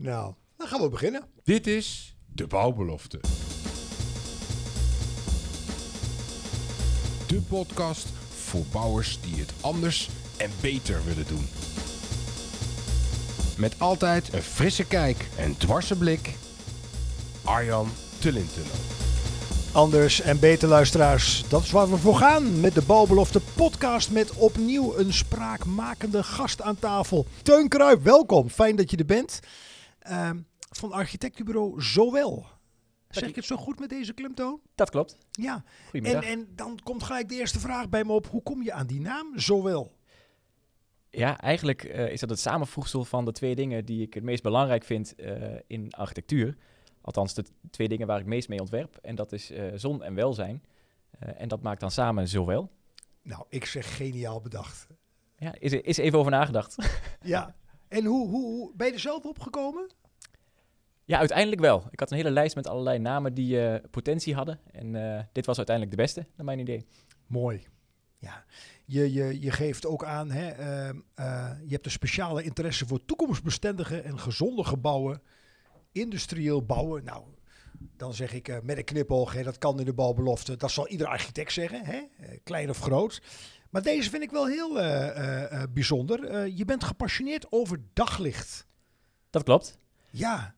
Nou, dan gaan we beginnen. Dit is de bouwbelofte. De podcast voor bouwers die het anders en beter willen doen. Met altijd een frisse kijk en dwarse blik. Arjan Tullintunnel. Anders en beter luisteraars, dat is waar we voor gaan met de Bouwbelofte podcast met opnieuw een spraakmakende gast aan tafel. Teun Kruip, welkom. Fijn dat je er bent. Ehm, van architectenbureau Zowel. Zeg ik het zo goed met deze klemtoon? Dat klopt. Ja. En, en dan komt gelijk de eerste vraag bij me op. Hoe kom je aan die naam Zowel? Ja, eigenlijk eh, is dat het samenvoegsel van de twee dingen die ik het meest belangrijk vind eh, in architectuur. Althans, de twee dingen waar ik het meest mee ontwerp. En dat is eh, zon en welzijn. En dat maakt dan samen zowel. Nou, ik zeg geniaal bedacht. Ja, is is even over nagedacht. Ja. En hoe, hoe, hoe ben je er zelf opgekomen? Ja, uiteindelijk wel. Ik had een hele lijst met allerlei namen die eh, potentie hadden. En eh, dit was uiteindelijk de beste, naar mijn idee. Mooi. Ja, je, je, je geeft ook aan, hè, ehm, eh, je hebt een speciale interesse voor toekomstbestendige en gezonde gebouwen, industrieel bouwen. Nou, dan zeg ik met een knipoog, hè, dat kan in de bouwbelofte. Dat zal ieder architect zeggen, hè, klein of groot. Maar deze vind ik wel heel bijzonder. Je bent gepassioneerd over daglicht. Dat klopt. Ja.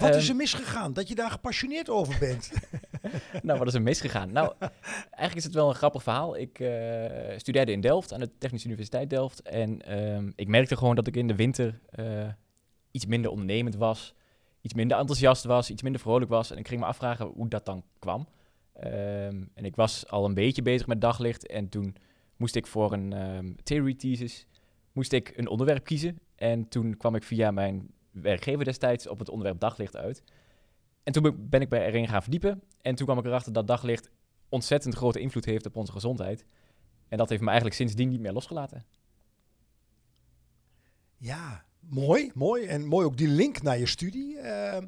Wat is Ehm. er misgegaan dat je daar gepassioneerd over bent? nou, wat is er misgegaan? Nou, eigenlijk is het wel een grappig verhaal. Ik eh, studeerde in Delft, aan de Technische Universiteit Delft. En ehm, ik merkte gewoon dat ik in de winter eh, iets minder ondernemend was. Iets minder enthousiast was, iets minder vrolijk was. En ik ging me afvragen hoe dat dan kwam. Ehm, en ik was al een beetje bezig met daglicht. En toen moest ik voor een ehm theory thesis moest ik een onderwerp kiezen. En toen kwam ik via mijn werkgever destijds op het onderwerp daglicht uit. En toen be- ben ik bij erin gaan verdiepen. En toen kwam ik erachter dat daglicht ontzettend grote invloed heeft op onze gezondheid. En dat heeft me eigenlijk sindsdien niet meer losgelaten. Ja, mooi, mooi. En mooi ook die link naar je studie. Eh,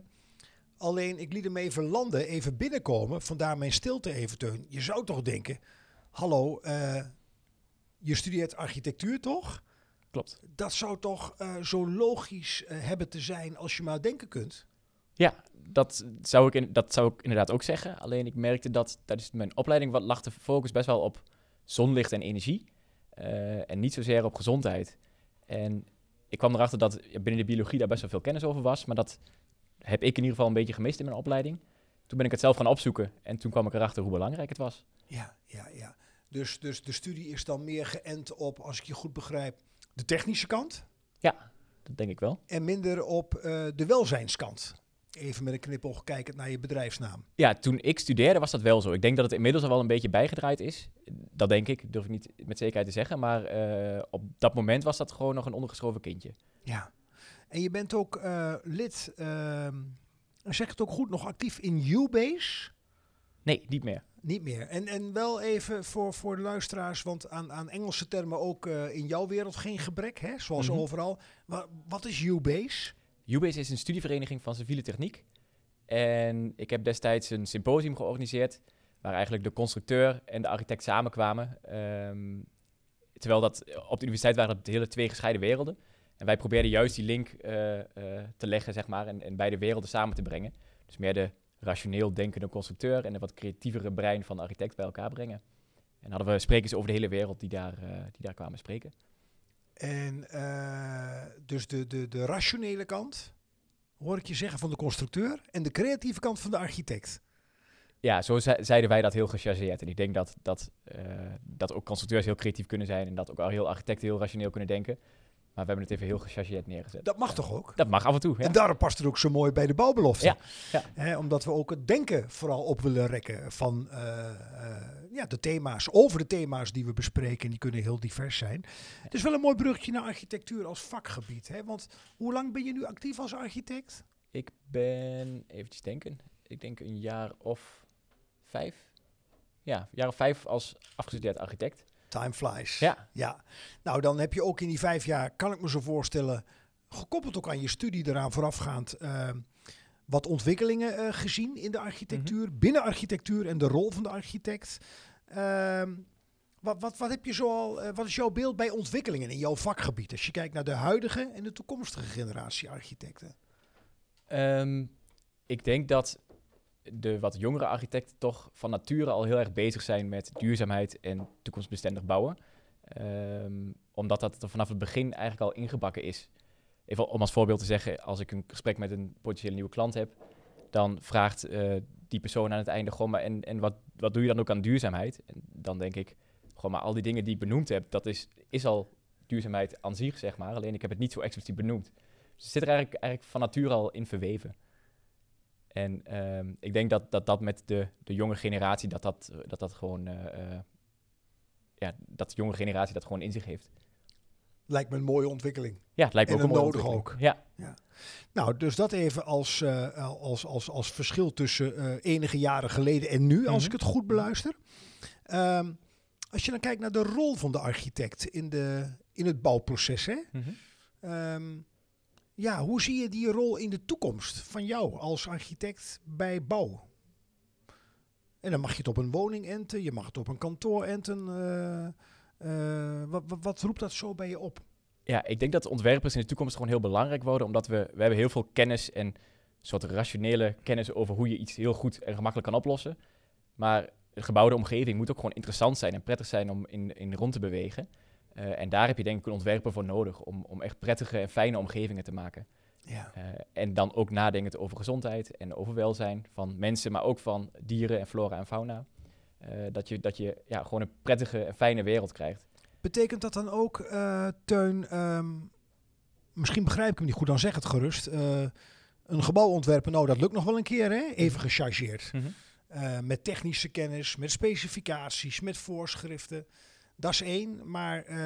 alleen, ik liet hem even landen, even binnenkomen. Vandaar mijn stilte even, Teun. Je zou toch denken, hallo, eh, je studeert architectuur toch? Klopt. Dat zou toch eh, zo logisch eh, hebben te zijn als je maar denken kunt? Ja, dat zou, ik in- dat zou ik inderdaad ook zeggen. Alleen ik merkte dat tijdens mijn opleiding wat lag de focus best wel op zonlicht en energie. eh, en niet zozeer op gezondheid. En ik kwam erachter dat binnen de biologie daar best wel veel kennis over was. Maar dat heb ik in ieder geval een beetje gemist in mijn opleiding. Toen ben ik het zelf gaan opzoeken. En toen kwam ik erachter hoe belangrijk het was. Ja, ja, ja. Dus, dus de studie is dan meer geënt op, als ik je goed begrijp, de technische kant. Dat denk ik wel. En minder op eh, de welzijnskant. Even met een knipoog kijkend naar je bedrijfsnaam. Ja, toen ik studeerde was dat wel zo. Ik denk dat het inmiddels al wel een beetje bijgedraaid is. Dat denk ik, durf ik niet met zekerheid te zeggen. Maar eh, op dat moment was dat gewoon nog een ondergeschoven kindje. Ja. En je bent ook eh, lid, ehm, zeg het ook goed, nog actief in Ubase? Nee, niet meer. Niet meer. En, en wel even voor, voor de luisteraars, want aan, aan Engelse termen ook eh, in jouw wereld geen gebrek, hè? zoals Mhm. overal. Maar wat is Ubase? UBase is een studievereniging van civiele techniek. En ik heb destijds een symposium georganiseerd... waar eigenlijk de constructeur en de architect samenkwamen. Ehm, terwijl dat op de universiteit waren dat hele twee gescheiden werelden. En wij probeerden juist die link eh, eh, te leggen, zeg maar... En, en beide werelden samen te brengen. Dus meer de rationeel denkende constructeur... en de wat creatievere brein van de architect bij elkaar brengen. En hadden we sprekers over de hele wereld die daar, eh, die daar kwamen spreken. En eh, dus de, de, de rationele kant, hoor ik je zeggen, van de constructeur. En de creatieve kant van de architect. Ja, zo ze- zeiden wij dat heel gechargeerd. En ik denk dat, dat, eh, dat ook constructeurs heel creatief kunnen zijn en dat ook al heel architecten heel rationeel kunnen denken. Maar we hebben het even heel gechargeerd neergezet. Dat mag toch ook? Dat mag af en toe, ja. En daarom past het ook zo mooi bij de bouwbelofte. Ja, ja. Omdat we ook het denken vooral op willen rekken van eh, eh, ja, de thema's, over de thema's die we bespreken. Die kunnen heel divers zijn. Het is wel een mooi bruggetje naar architectuur als vakgebied. Hè? Want hoe lang ben je nu actief als architect? Ik ben, eventjes denken, ik denk een jaar of vijf. Ja, een jaar of vijf als afgestudeerd architect. Time flies. Ja, Ja, nou dan heb je ook in die vijf jaar, kan ik me zo voorstellen, gekoppeld ook aan je studie eraan voorafgaand, eh, wat ontwikkelingen eh, gezien in de architectuur, binnen architectuur en de rol van de architect. Ehm, wat, wat, wat heb je zoal, eh, wat is jouw beeld bij ontwikkelingen in jouw vakgebied? Als je kijkt naar de huidige en de toekomstige generatie architecten. Ehm, ik denk dat de wat jongere architecten toch van nature al heel erg bezig zijn met duurzaamheid en toekomstbestendig bouwen. Ehm, omdat dat er vanaf het begin eigenlijk al ingebakken is. Even om als voorbeeld te zeggen, als ik een gesprek met een potentiële nieuwe klant heb, dan vraagt eh, die persoon aan het einde gewoon maar en, en wat, wat doe je dan ook aan duurzaamheid? En dan denk ik, gewoon maar al die dingen die ik benoemd heb, dat is, is al duurzaamheid aan zich, zeg maar. Alleen ik heb het niet zo expliciet benoemd. Dus het zit er eigenlijk, eigenlijk van nature al in verweven. En ehm, ik denk dat, dat dat met de, de jonge generatie, dat dat, dat, dat gewoon, eh, eh, ja, dat de jonge generatie dat gewoon in zich heeft. Lijkt me een mooie ontwikkeling. Ja, het lijkt me En ook een nodig ook. Ja, Nou, dus dat even als, eh, als, als, als verschil tussen eh, enige jaren geleden en nu, als Mhm. ik het goed beluister. Ehm, als je dan kijkt naar de rol van de architect in, de, in het bouwproces, hè? Mhm. Ehm, ja, hoe zie je die rol in de toekomst van jou als architect bij bouw? En dan mag je het op een woning enten, je mag het op een kantoor enten. eh, eh, wat, wat, roept dat zo bij je op? Ja, ik denk dat ontwerpers in de toekomst gewoon heel belangrijk worden, omdat we, we hebben heel veel kennis en soort rationele kennis over hoe je iets heel goed en gemakkelijk kan oplossen. Maar de gebouwde omgeving moet ook gewoon interessant zijn en prettig zijn om in, in rond te bewegen. Eh, en daar heb je denk ik een ontwerper voor nodig om, om echt prettige en fijne omgevingen te maken. Ja. Eh, en dan ook nadenken over gezondheid en over welzijn van mensen, maar ook van dieren en flora en fauna. Eh, dat je, dat je ja, gewoon een prettige en fijne wereld krijgt. Betekent dat dan ook, Teun, ehm, misschien begrijp ik hem niet goed, dan zeg het gerust. een gebouw ontwerpen, nou dat lukt nog wel een keer, hè? even gechargeerd. Eh, met technische kennis, met specificaties, met voorschriften. Dat is één, maar eh,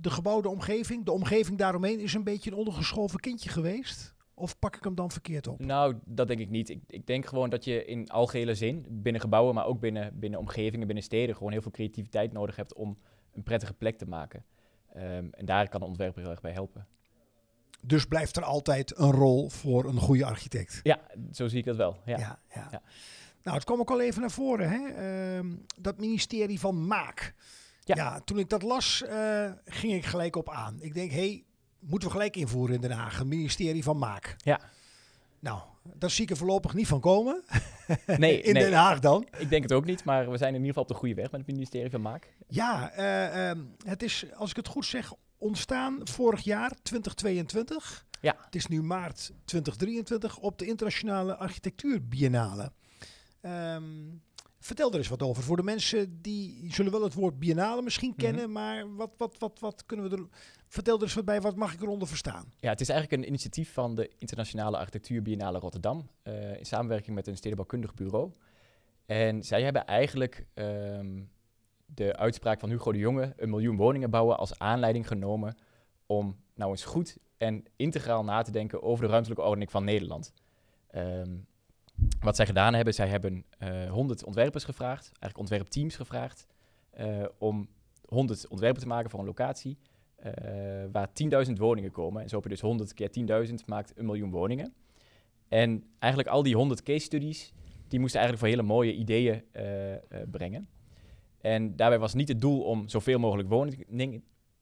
de gebouwde omgeving, de omgeving daaromheen is een beetje een ondergeschoven kindje geweest? Of pak ik hem dan verkeerd op? Nou, dat denk ik niet. Ik, ik denk gewoon dat je in algehele zin, binnen gebouwen, maar ook binnen, binnen omgevingen, binnen steden, gewoon heel veel creativiteit nodig hebt om een prettige plek te maken. Ehm, en daar kan een ontwerper heel erg bij helpen. Dus blijft er altijd een rol voor een goede architect. Ja, zo zie ik dat wel. Ja. Ja, ja. Ja. Nou, het kwam ook al even naar voren, hè? Ehm, dat ministerie van Maak. Ja. Ja. toen ik dat las, eh, ging ik gelijk op aan. Ik denk, hé, hey, moeten we gelijk invoeren in Den Haag, een ministerie van Maak. Ja. Nou, daar zie ik er voorlopig niet van komen. Nee, in nee, Den Haag dan. ik denk het ook niet, maar we zijn in ieder geval op de goede weg met het ministerie van Maak. Ja, eh, ehm, het is, als ik het goed zeg, ontstaan vorig jaar, 2022. Ja. Het is nu maart 2023 op de Internationale Architectuur Biennale. Ehm, vertel er eens wat over. Voor de mensen die zullen wel het woord biennale misschien Mhm. kennen, maar wat, wat, wat, wat kunnen we er... Vertel er eens wat bij, wat mag ik eronder verstaan? Ja, het is eigenlijk een initiatief van de Internationale Architectuur Biennale Rotterdam. eh, in samenwerking met een stedenbouwkundig bureau. En zij hebben eigenlijk ehm, de uitspraak van Hugo de Jonge, een miljoen woningen bouwen, als aanleiding genomen om nou eens goed en integraal na te denken over de ruimtelijke ordening van Nederland. Ehm, wat zij gedaan hebben, zij hebben eh 100 ontwerpers gevraagd, eigenlijk ontwerpteams gevraagd, eh, om 100 ontwerpen te maken voor een locatie eh, waar 10.000 woningen komen. En zo heb je dus 100 keer 10.000 maakt een miljoen woningen. En eigenlijk al die 100 case studies, die moesten eigenlijk voor hele mooie ideeën brengen. En daarbij was niet het doel om zoveel mogelijk,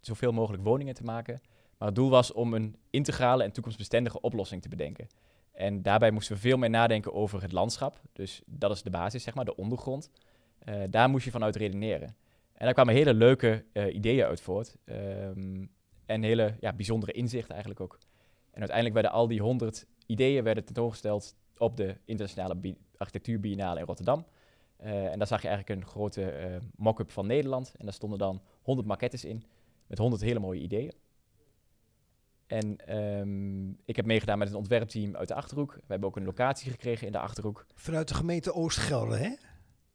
zoveel mogelijk woningen te maken, maar het doel was om een integrale en toekomstbestendige oplossing te bedenken. En daarbij moesten we veel meer nadenken over het landschap. Dus dat is de basis, zeg maar, de ondergrond. Eh, daar moest je vanuit redeneren. En daar kwamen hele leuke eh, ideeën uit voort. Ehm, en hele ja, bijzondere inzichten eigenlijk ook. En uiteindelijk werden al die honderd ideeën werden tentoongesteld op de Internationale Bi- Architectuur Biennale in Rotterdam. Eh, en daar zag je eigenlijk een grote mock-up van Nederland. En daar stonden dan 100 maquettes in met 100 hele mooie ideeën. En ehm, ik heb meegedaan met een ontwerpteam uit de Achterhoek. We hebben ook een locatie gekregen in de Achterhoek. Vanuit de gemeente Oost-Gelre, hè?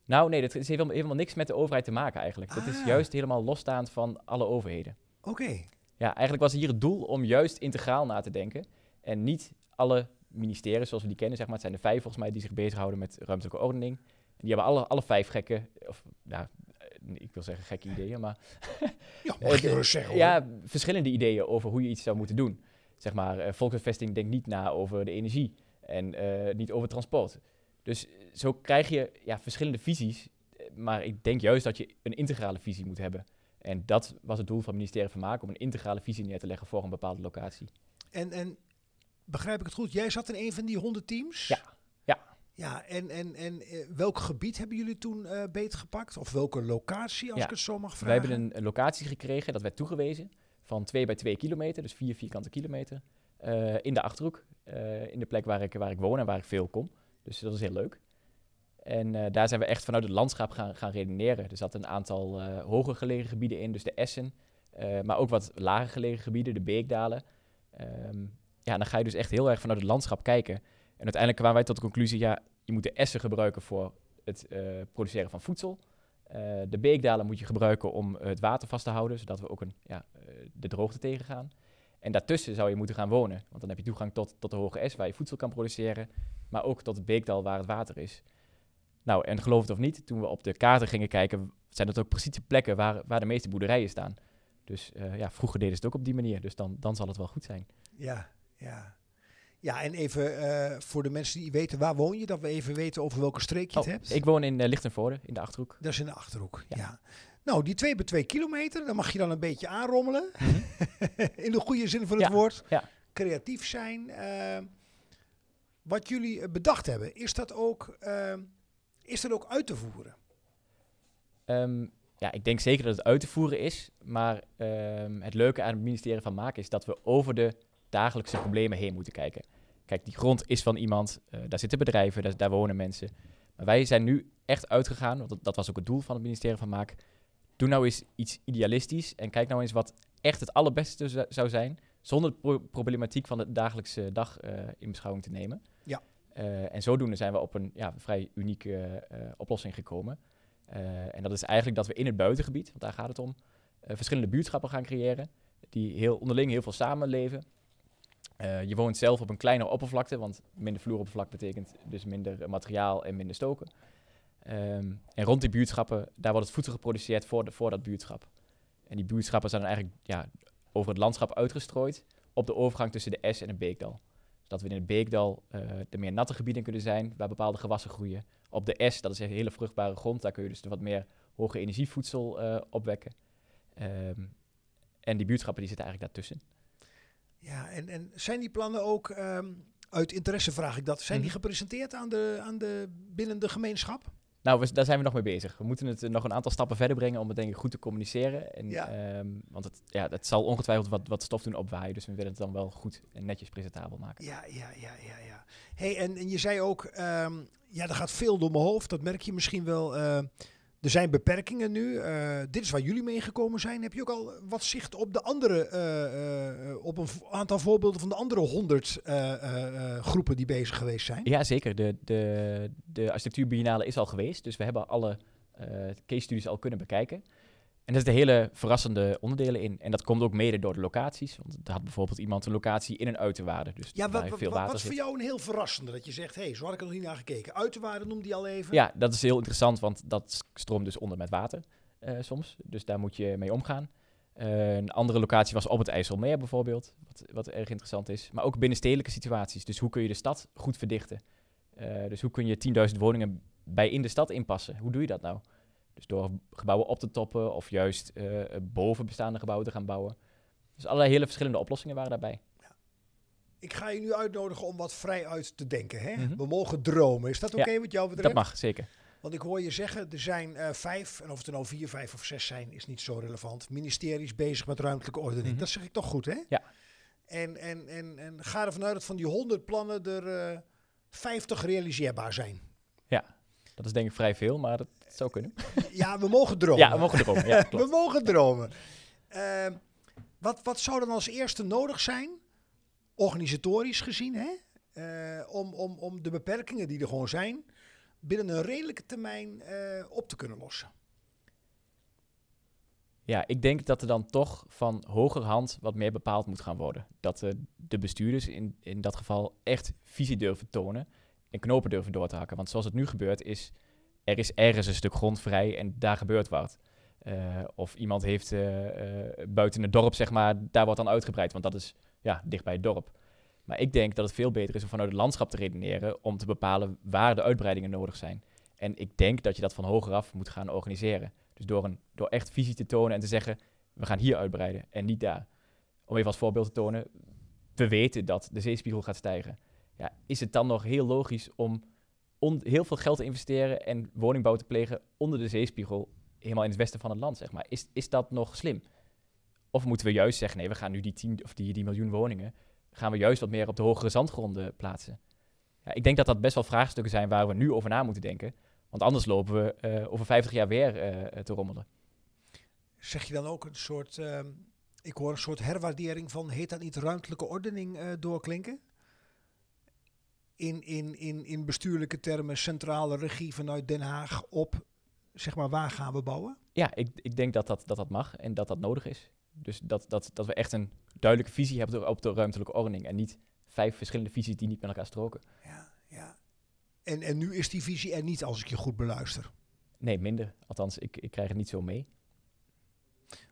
Nou nee, dat heeft helemaal, helemaal niks met de overheid te maken eigenlijk. Dat is Ah. juist helemaal losstaand van alle overheden. Oké. Ja, eigenlijk was hier het doel om juist integraal na te denken. En niet alle ministeries zoals we die kennen, zeg maar. Het zijn er vijf volgens mij die zich bezighouden met ruimtelijke ordening. En die hebben alle, alle vijf gekke, of nou, eh, ik wil zeggen gekke ideeën, maar Ja, mag je Eh, zeggen, hoor. ja, verschillende ideeën over hoe je iets zou moeten doen. Zeg maar, eh volkshuisvesting denkt niet na over de energie en eh, niet over transport. Dus zo krijg je ja, verschillende visies. Maar ik denk juist dat je een integrale visie moet hebben. En dat was het doel van het ministerie van Maken, om een integrale visie neer te leggen voor een bepaalde locatie. En, en begrijp ik het goed? Jij zat in een van die 100 teams? Ja, ja. En, en, en eh, welk gebied hebben jullie toen eh beetgepakt? Of welke locatie, als Ja, ik het zo mag We vragen? hebben een, een locatie gekregen, dat werd toegewezen, van 2 bij 2 kilometer, dus 4 vierkante kilometer, eh, in de Achterhoek, in de plek waar ik, waar ik woon en waar ik veel kom. Dus dat is heel leuk. En daar zijn we echt vanuit het landschap gaan, gaan redeneren. Er zaten een aantal hoger gelegen gebieden in, dus de Essen, maar ook wat lager gelegen gebieden, de Beekdalen. Ehm, ja, dan ga je dus echt heel erg vanuit het landschap kijken. En uiteindelijk kwamen wij tot de conclusie, ja, je moet de Essen gebruiken voor het eh, produceren van voedsel. Eh, de beekdalen moet je gebruiken om eh, het water vast te houden, zodat we ook een, ja, de droogte tegengaan. En daartussen zou je moeten gaan wonen, want dan heb je toegang tot, tot de hoge S waar je voedsel kan produceren, maar ook tot het beekdal waar het water is. Nou, en geloof het of niet, toen we op de kaarten gingen kijken, zijn dat ook precies de plekken waar, waar de meeste boerderijen staan. Dus ja, vroeger deden ze het ook op die manier, dus dan, dan zal het wel goed zijn. Ja, ja. Ja, en even eh, voor de mensen die weten, waar woon je? Dat we even weten over welke streek je Oh, het hebt. ik woon in uh, Lichtenvoorde, in de Achterhoek. Dat is in de Achterhoek, ja. Ja. Nou, die twee bij twee kilometer, daar mag je dan een beetje aanrommelen. in de goede zin van het Ja, woord. ja. Creatief zijn. eh, wat jullie bedacht hebben, is dat ook, is dat ook uit te voeren? Ehm, ja, ik denk zeker dat het uit te voeren is. Maar ehm, het leuke aan het ministerie van Maak is dat we over de dagelijkse problemen heen moeten kijken. Kijk, die grond is van iemand, eh, daar zitten bedrijven, daar, daar wonen mensen. Maar wij zijn nu echt uitgegaan, want dat, dat was ook het doel van het ministerie van Maak. Doe nou eens iets idealistisch en kijk nou eens wat echt het allerbeste zou- zijn, zonder de pro- problematiek van de dagelijkse dag eh, in beschouwing te nemen. Ja. Eh, en zodoende zijn we op een ja, vrij unieke oplossing gekomen. En dat is eigenlijk dat we in het buitengebied, want daar gaat het om, verschillende buurtschappen gaan creëren. Die heel onderling heel veel samenleven. Eh, je woont zelf op een kleinere oppervlakte, want minder vloeroppervlak betekent dus minder materiaal en minder stoken. Ehm, en rond die buurtschappen, daar wordt het voedsel geproduceerd voor, de, voor dat buurtschap. En die buurtschappen zijn dan eigenlijk ja, over het landschap uitgestrooid op de overgang tussen de Es en het Beekdal. Zodat we in het Beekdal eh, de meer natte gebieden kunnen zijn, waar bepaalde gewassen groeien. Op de S, dat is een hele vruchtbare grond, daar kun je dus wat meer hoge energievoedsel eh, opwekken. Ehm, en die buurtschappen die zitten eigenlijk daartussen. Ja, en, en zijn die plannen ook, ehm, uit interesse vraag ik dat, zijn die Mhm. gepresenteerd aan de, aan de, binnen de gemeenschap? Nou, we, daar zijn we nog mee bezig. We moeten het eh, nog een aantal stappen verder brengen om het denk ik goed te communiceren. En, Ja. ehm, want het, ja, het zal ongetwijfeld wat, wat stof doen opwaaien. Dus we willen het dan wel goed en netjes presentabel maken. Ja, ja, ja, ja, ja. Hey, en, en je zei ook, ehm, ja, er gaat veel door mijn hoofd. Dat merk je misschien wel. eh, er zijn beperkingen nu. Eh, dit is waar jullie mee gekomen zijn. Heb je ook al wat zicht op de andere, eh, eh, op een aantal voorbeelden van de andere honderd groepen die bezig geweest zijn? Ja, zeker. De, de, de architectuurbiennale is al geweest. Dus we hebben alle case studies al kunnen bekijken. En er zitten hele verrassende onderdelen in. En dat komt ook mede door de locaties. Want er had bijvoorbeeld iemand een locatie in een uiterwaarde. Dus Ja, wat, veel wat, water wat is voor jou een heel verrassende? Dat je zegt, hé, hey, zo had ik er nog niet naar gekeken. Uiterwaarde noemde die al even. Ja, dat is heel interessant, want dat stroomt dus onder met water eh, soms. Dus daar moet je mee omgaan. Eh, een andere locatie was op het IJsselmeer bijvoorbeeld, wat, wat erg interessant is. Maar ook binnenstedelijke situaties. Dus hoe kun je de stad goed verdichten? Eh, dus hoe kun je 10.000 woningen bij in de stad inpassen? Hoe doe je dat nou? Dus door gebouwen op te toppen of juist eh, boven bestaande gebouwen te gaan bouwen. Dus allerlei hele verschillende oplossingen waren daarbij. Ik ga je nu uitnodigen om wat vrij uit te denken. Hè? Mhm. We mogen dromen. Is dat oké Ja, wat jou betreft? Dat mag, zeker. Want ik hoor je zeggen, er zijn eh, vijf, en of het er nou vier, vijf of zes zijn, is niet zo relevant. Ministeries bezig met ruimtelijke ordening. Mhm. Dat zeg ik toch goed, hè? Ja. En, en, en, en ga ervan uit dat van die honderd plannen er eh 50 realiseerbaar zijn. Dat is denk ik vrij veel, maar dat zou kunnen. ja, we mogen dromen. Ja, we mogen dromen. Ja, we mogen dromen. Eh, wat, wat zou dan als eerste nodig zijn, organisatorisch gezien, hè? Eh, om, om, om de beperkingen die er gewoon zijn, binnen een redelijke termijn eh, op te kunnen lossen? Ja, ik denk dat er dan toch van hogerhand wat meer bepaald moet gaan worden. Dat eh, de bestuurders in, in dat geval echt visie durven tonen en knopen durven door te hakken. Want zoals het nu gebeurt is, er is ergens een stuk grond vrij en daar gebeurt wat. Eh, of iemand heeft eh, eh, buiten het dorp, zeg maar, daar wordt dan uitgebreid, want dat is ja, dicht bij het dorp. Maar ik denk dat het veel beter is om vanuit het landschap te redeneren om te bepalen waar de uitbreidingen nodig zijn. En ik denk dat je dat van hogeraf moet gaan organiseren. Dus door, een, door echt visie te tonen en te zeggen, we gaan hier uitbreiden en niet daar. Om even als voorbeeld te tonen, we weten dat de zeespiegel gaat stijgen. Ja, is het dan nog heel logisch om heel veel geld te investeren en woningbouw te plegen onder de zeespiegel, helemaal in het westen van het land, zeg maar? Is, is dat nog slim? Of moeten we juist zeggen, nee, we gaan nu die, 10 of die, die miljoen woningen, gaan we juist wat meer op de hogere zandgronden plaatsen? Ja, ik denk dat dat best wel vraagstukken zijn waar we nu over na moeten denken. Want anders lopen we eh, over 50 jaar weer eh, te rommelen. Zeg je dan ook een soort, ehm, ik hoor een soort herwaardering van, heet dat niet ruimtelijke ordening eh, doorklinken? In, in, in, in bestuurlijke termen, centrale regie vanuit Den Haag op, zeg maar, waar gaan we bouwen? Ja, ik, ik denk dat dat, dat dat mag en dat dat nodig is. Dus dat, dat, dat we echt een duidelijke visie hebben op de ruimtelijke ordening. En niet vijf verschillende visies die niet met elkaar stroken. Ja, ja. En, en nu is die visie er niet, als ik je goed beluister. Nee, minder. Althans, ik, ik krijg het niet zo mee.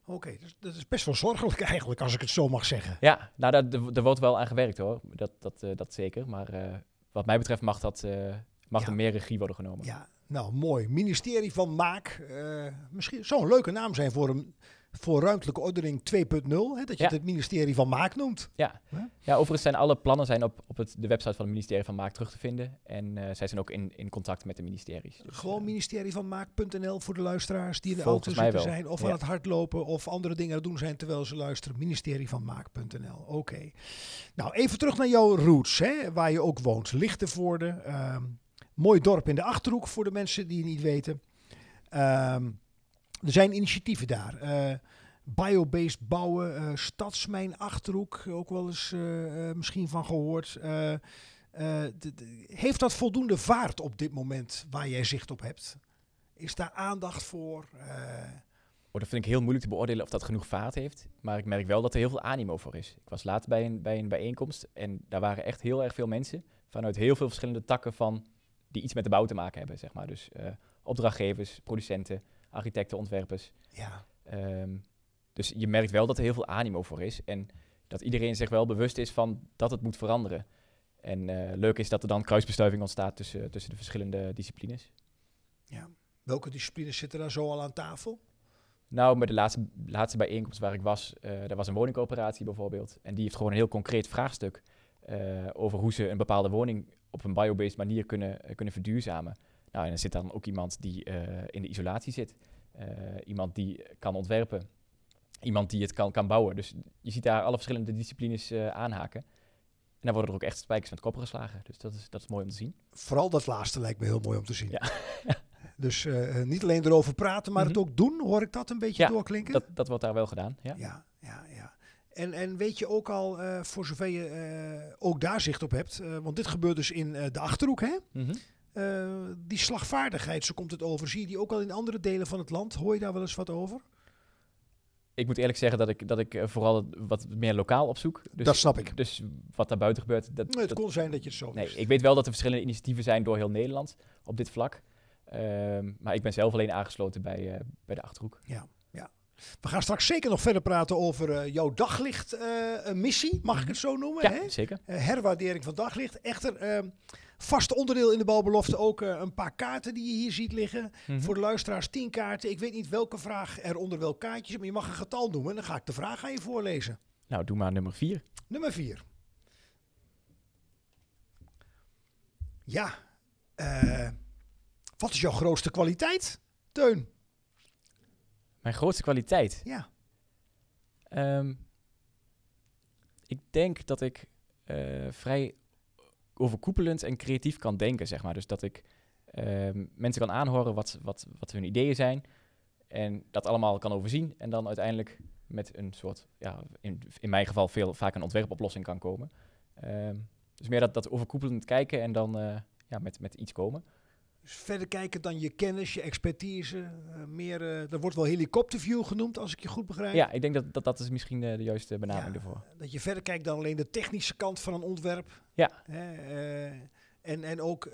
Oké, dus dat is best wel zorgelijk eigenlijk, als ik het zo mag zeggen. Ja, nou, daar, daar wordt wel aan gewerkt hoor. Dat, dat, eh, dat zeker. Maar eh, wat mij betreft mag, dat, eh, mag Ja. er meer regie worden genomen. Ja, nou mooi. Ministerie van Maak. eh, misschien zou een leuke naam zijn voor, een, voor ruimtelijke ordening 2.0. Hè, dat je Ja. het ministerie van Maak noemt. Ja. Ja. ja, overigens zijn alle plannen zijn op, op het, de website van het ministerie van Maak terug te vinden. En eh, zij zijn ook in, in contact met de ministeries. Dus, Gewoon eh, ministerie van Maak.nl voor de luisteraars die in de auto zitten zijn. Of ja. aan het hardlopen of andere dingen aan het doen zijn terwijl ze luisteren. Ministerie van Maak.nl. Oké. Nou, even terug naar jouw roots, hè, waar je ook woont. Lichtenvoorde. ehm, mooi dorp in de Achterhoek voor de mensen die het niet weten. Ehm, er zijn initiatieven daar. Eh, Biobased bouwen, eh, Stadsmijn Achterhoek, ook wel eens eh, misschien van gehoord. Eh, eh, heeft dat voldoende vaart op dit moment waar jij zicht op hebt? Is daar aandacht voor? Oh, dat vind ik heel moeilijk te beoordelen of dat genoeg vaart heeft. Maar ik merk wel dat er heel veel animo voor is. Ik was laat bij een, bij een bijeenkomst en daar waren echt heel erg veel mensen vanuit heel veel verschillende takken van die iets met de bouw te maken hebben, zeg maar. Dus opdrachtgevers, producenten, architecten, ontwerpers. ja, Ehm, dus je merkt wel dat er heel veel animo voor is en dat iedereen zich wel bewust is van dat het moet veranderen. En eh, leuk is dat er dan kruisbestuiving ontstaat tussen, tussen de verschillende disciplines. ja. Welke disciplines zitten daar zo al aan tafel? Nou, met de laatste, laatste bijeenkomst waar ik was, eh daar was een woningcoöperatie bijvoorbeeld. En die heeft gewoon een heel concreet vraagstuk eh, over hoe ze een bepaalde woning op een biobased manier kunnen, kunnen verduurzamen. Nou, en er zit dan ook iemand die eh, in de isolatie zit. Eh, iemand die kan ontwerpen. Iemand die het kan, kan bouwen. Dus je ziet daar alle verschillende disciplines eh, aanhaken. En dan worden er ook echt spijkers met koppen geslagen. Dus dat is, dat is mooi om te zien. Vooral dat laatste lijkt me heel mooi om te zien. Ja. dus niet alleen erover praten, maar het Mhm. ook doen. Hoor ik dat een beetje Ja, doorklinken? Dat, dat wordt daar wel gedaan, ja. Ja, ja, ja. En, en weet je ook al, voor zover je ook daar zicht op hebt, want dit gebeurt dus in de Achterhoek, hè? Mhm. Eh, die slagvaardigheid, zo komt het over. Zie je die ook al in andere delen van het land? Hoor je daar wel eens wat over? Ik moet eerlijk zeggen dat ik, dat ik eh, vooral wat meer lokaal opzoek. Dus, Dat snap ik. Dus wat daar buiten gebeurt, dat, Nee, het dat- kon zijn dat je het zo nee, wist. ik weet wel dat er verschillende initiatieven zijn door heel Nederland op dit vlak. Ehm, maar ik ben zelf alleen aangesloten bij, eh, bij de Achterhoek. Ja. We gaan straks zeker nog verder praten over eh, jouw daglicht-missie, mag ik het zo noemen? Ja, hè? zeker. Eh, herwaardering van daglicht. Echter, ehm, vast onderdeel in de bouwbelofte ook eh, een paar kaarten die je hier ziet liggen. Mhm. Voor de luisteraars 10 kaarten. Ik weet niet welke vraag er onder welk kaartje zit, maar je mag een getal noemen. En dan ga ik de vraag aan je voorlezen. Nou, doe maar nummer vier. Nummer 4. Ja. eh, wat is jouw grootste kwaliteit, Teun? Mijn grootste kwaliteit. Ja. Ehm, ik denk dat ik eh, vrij overkoepelend en creatief kan denken, zeg maar. Dus dat ik ehm, mensen kan aanhoren wat, wat, wat hun ideeën zijn. En dat allemaal kan overzien. En dan uiteindelijk met een soort, ja, in, in mijn geval veel vaak een ontwerpoplossing kan komen. Ehm, dus meer dat, dat overkoepelend kijken en dan eh, ja, met, met iets komen. Dus verder kijken dan je kennis, je expertise. eh, meer, eh dat wordt wel helikopterview genoemd, als ik je goed begrijp. Ja, ik denk dat dat, dat is misschien eh, de juiste benaming Ja. ervoor. Dat je verder kijkt dan alleen de technische kant van een ontwerp. Ja. Hè, eh, en, en ook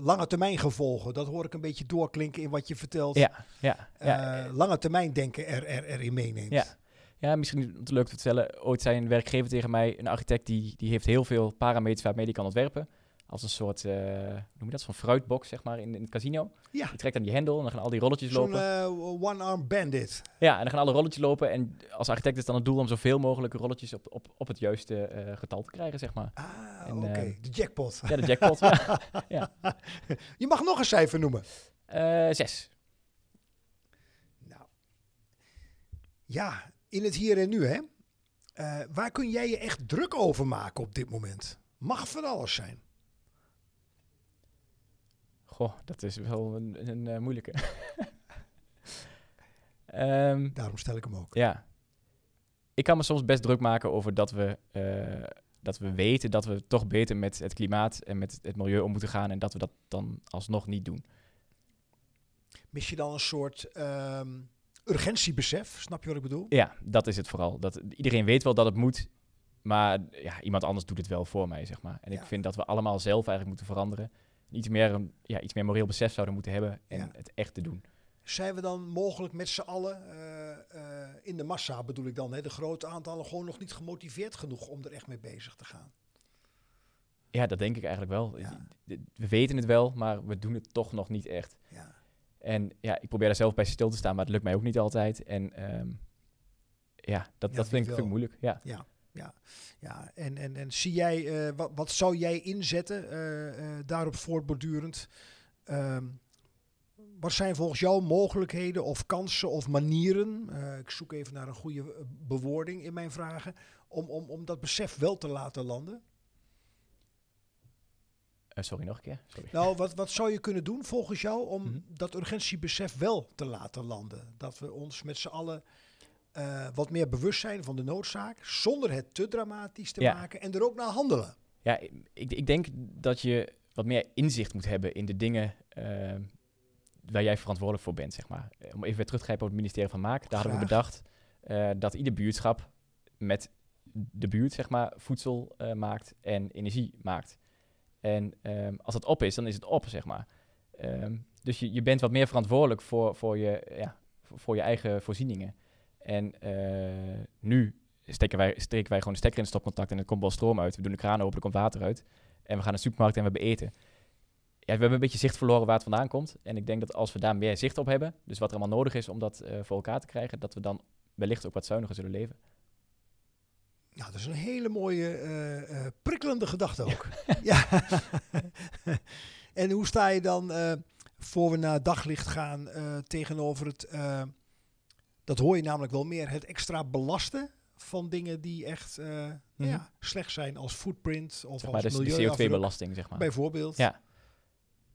lange termijn gevolgen. Dat hoor ik een beetje doorklinken in wat je vertelt. Ja, ja, ja. Lange termijn denken er, er, erin meeneemt. Ja. Ja, misschien om te leuk te vertellen. Ooit zei een werkgever tegen mij, een architect, die, die heeft heel veel parameters waarmee die kan ontwerpen. Als een soort, eh, noem je dat, zo'n fruitbox zeg maar in, in het casino. Ja, Je trekt aan die hendel en dan gaan al die rolletjes lopen. eh, one-arm bandit. Ja, en dan gaan alle rolletjes lopen. En als architect is dan het doel om zoveel mogelijk rolletjes op, op, op het juiste eh, getal te krijgen, zeg maar. Ah, oké. eh, de jackpot. Ja, de jackpot. ja. Je mag nog een cijfer noemen. Zes. Nou, ja, in het hier en nu, hè. Waar kun jij je echt druk over maken op dit moment? Mag van alles zijn. Goh, dat is wel een, een, eh, moeilijke. Ehm, Daarom stel ik hem ook. ja. Ik kan me soms best druk maken over dat we, eh, dat we weten dat we toch beter met het klimaat en met het milieu om moeten gaan. En dat we dat dan alsnog niet doen. Mis je dan een soort ehm, urgentiebesef? Snap je wat ik bedoel? Ja, dat is het vooral. Dat, iedereen weet wel dat het moet. Maar ja, iemand anders doet het wel voor mij, zeg maar. En Ja. ik vind dat we allemaal zelf eigenlijk moeten veranderen. Iets meer, een, ja, iets meer moreel besef zouden moeten hebben en Ja. het echt te doen. Zijn we dan mogelijk met z'n allen, eh, eh, in de massa bedoel ik dan, hè, de grote aantallen, gewoon nog niet gemotiveerd genoeg om er echt mee bezig te gaan? Ja, dat denk ik eigenlijk wel. Ja. We weten het wel, maar we doen het toch nog niet echt. Ja. En ja, ik probeer daar zelf bij stil te staan, maar het lukt mij ook niet altijd. En ehm, ja, dat, Ja, dat vind ik, vind ik moeilijk. Ja. Ja, en, en, en zie jij, eh, wat, wat zou jij inzetten eh, eh, daarop voortbordurend? Ehm, wat zijn volgens jou mogelijkheden of kansen of manieren? ik zoek even naar een goede bewoording in mijn vragen. Om, om, om dat besef wel te laten landen. Sorry, nog een keer. Sorry. Nou, wat, wat zou je kunnen doen volgens jou om Mhm. dat urgentiebesef wel te laten landen? Dat we ons met z'n allen eh, wat meer bewust zijn van de noodzaak, zonder het te dramatisch te Ja. maken en er ook naar handelen. Ja, ik, ik denk dat je wat meer inzicht moet hebben in de dingen ehm, waar jij verantwoordelijk voor bent, zeg maar. Eh, Om even weer terug te grijpen op het ministerie van Maak. Daar hadden we Graag. bedacht eh, dat ieder buurtschap met de buurt, zeg maar, voedsel eh, maakt en energie maakt. En ehm, als het op is, dan is het op, zeg maar. Ehm, dus je, je bent wat meer verantwoordelijk voor, voor, je, ja, voor, voor je eigen voorzieningen. En eh, nu steken wij, steken wij gewoon de stekker in het stopcontact en er komt wel stroom uit. We doen de kraan open, er komt water uit. En we gaan naar de supermarkt en we hebben eten. Ja, we hebben een beetje zicht verloren waar het vandaan komt. En ik denk dat als we daar meer zicht op hebben, dus wat er allemaal nodig is om dat eh, voor elkaar te krijgen, dat we dan wellicht ook wat zuiniger zullen leven. Nou, dat is een hele mooie, eh, prikkelende gedachte ook. Ja. en hoe sta je dan, voor we naar daglicht gaan, tegenover het, dat hoor je namelijk wel meer, het extra belasten van dingen die echt eh, ja, slecht zijn als footprint of Mhm. Zeg als maar, dus de milieuafdruk, CO2-belasting, zeg maar. bijvoorbeeld. Ja.